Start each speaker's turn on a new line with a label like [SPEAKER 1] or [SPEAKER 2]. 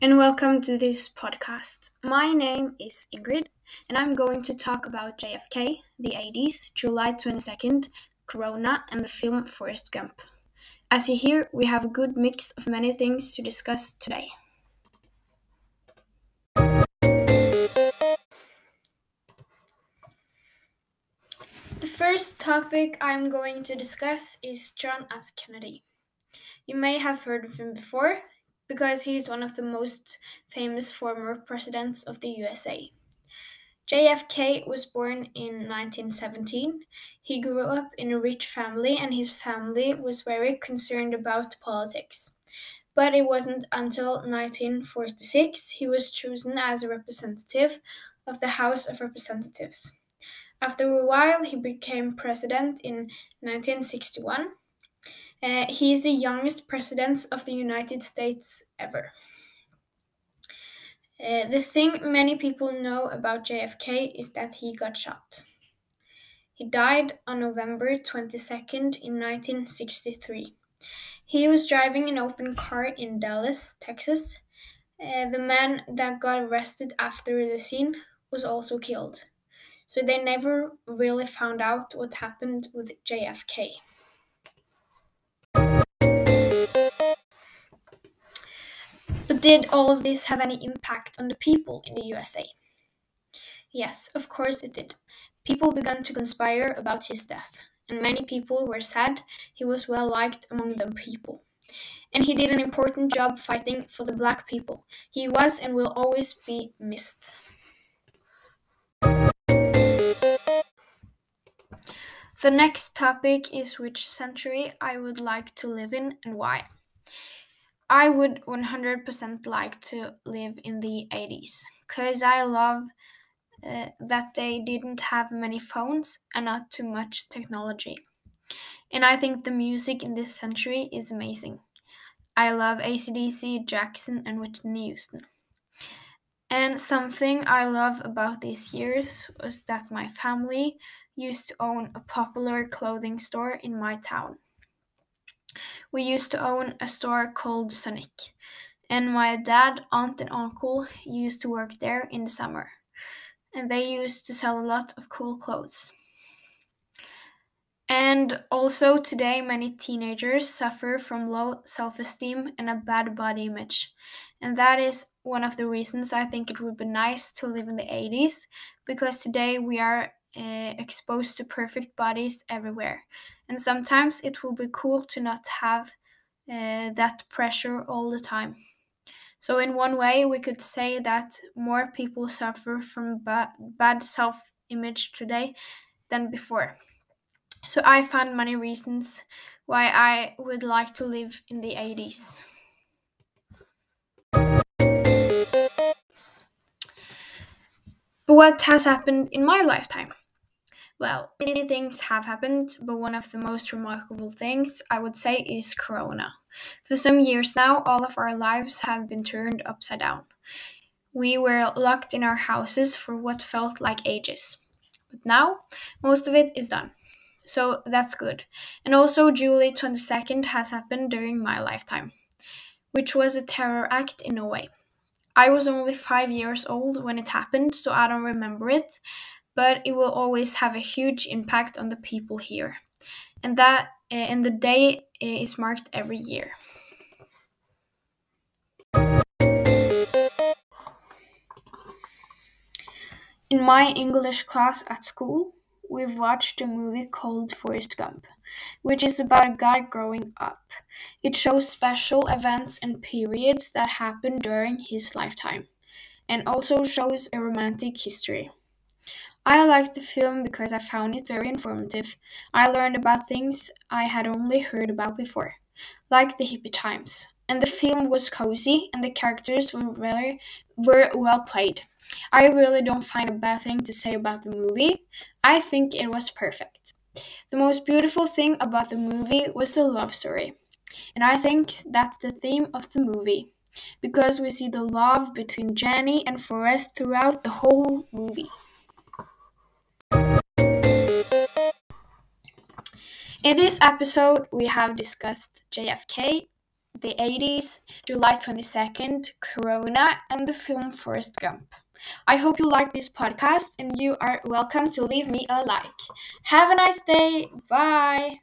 [SPEAKER 1] and welcome to this podcast. My name is Ingrid, and I'm going to talk about JFK, the 80s, July 22nd, Corona, and the film Forrest Gump. As you hear, we have a good mix of many things to discuss today. The first topic I'm going to discuss is John F. Kennedy. You may have heard of him before because he is one of the most famous former presidents of the USA. JFK was born in 1917. He grew up in a rich family, and his family was very concerned about politics. But it wasn't until 1946 he was chosen as a representative of the House of Representatives. After a while, he became president in 1961. Uh, he is the youngest president of the United States ever. Uh, the thing many people know about JFK is that he got shot. He died on November 22nd in 1963. He was driving an open car in Dallas, Texas. Uh, the man that got arrested after the scene was also killed. So they never really found out what happened with JFK. Did all of this have any impact on the people in the USA? Yes, of course it did. People began to conspire about his death, and many people were sad he was well liked among the people. And he did an important job fighting for the black people. He was and will always be missed. The next topic is which century I would like to live in and why. I would 100% like to live in the 80s because I love uh, that they didn't have many phones and not too much technology. And I think the music in this century is amazing. I love ACDC, Jackson, and Whitney Houston. And something I love about these years was that my family used to own a popular clothing store in my town. We used to own a store called Sonic, and my dad, aunt, and uncle used to work there in the summer, and they used to sell a lot of cool clothes. And also, today, many teenagers suffer from low self esteem and a bad body image. And that is one of the reasons I think it would be nice to live in the 80s, because today we are uh, exposed to perfect bodies everywhere. And sometimes it will be cool to not have uh, that pressure all the time. So, in one way, we could say that more people suffer from ba- bad self image today than before. So, I found many reasons why I would like to live in the 80s. But what has happened in my lifetime? Well, many things have happened, but one of the most remarkable things I would say is Corona. For some years now, all of our lives have been turned upside down. We were locked in our houses for what felt like ages. But now, most of it is done. So that's good. And also, July 22nd has happened during my lifetime, which was a terror act in a way. I was only five years old when it happened, so I don't remember it, but it will always have a huge impact on the people here. And that eh, and the day eh, is marked every year. In my English class at school, we've watched a movie called Forrest Gump, which is about a guy growing up. It shows special events and periods that happened during his lifetime, and also shows a romantic history. I liked the film because I found it very informative. I learned about things I had only heard about before, like the hippie times. And the film was cozy and the characters were very were well played. I really don't find a bad thing to say about the movie. I think it was perfect. The most beautiful thing about the movie was the love story. And I think that's the theme of the movie because we see the love between Jenny and Forrest throughout the whole movie. In this episode, we have discussed JFK, the 80s, July 22nd, Corona, and the film Forrest Gump. I hope you like this podcast and you are welcome to leave me a like. Have a nice day. Bye.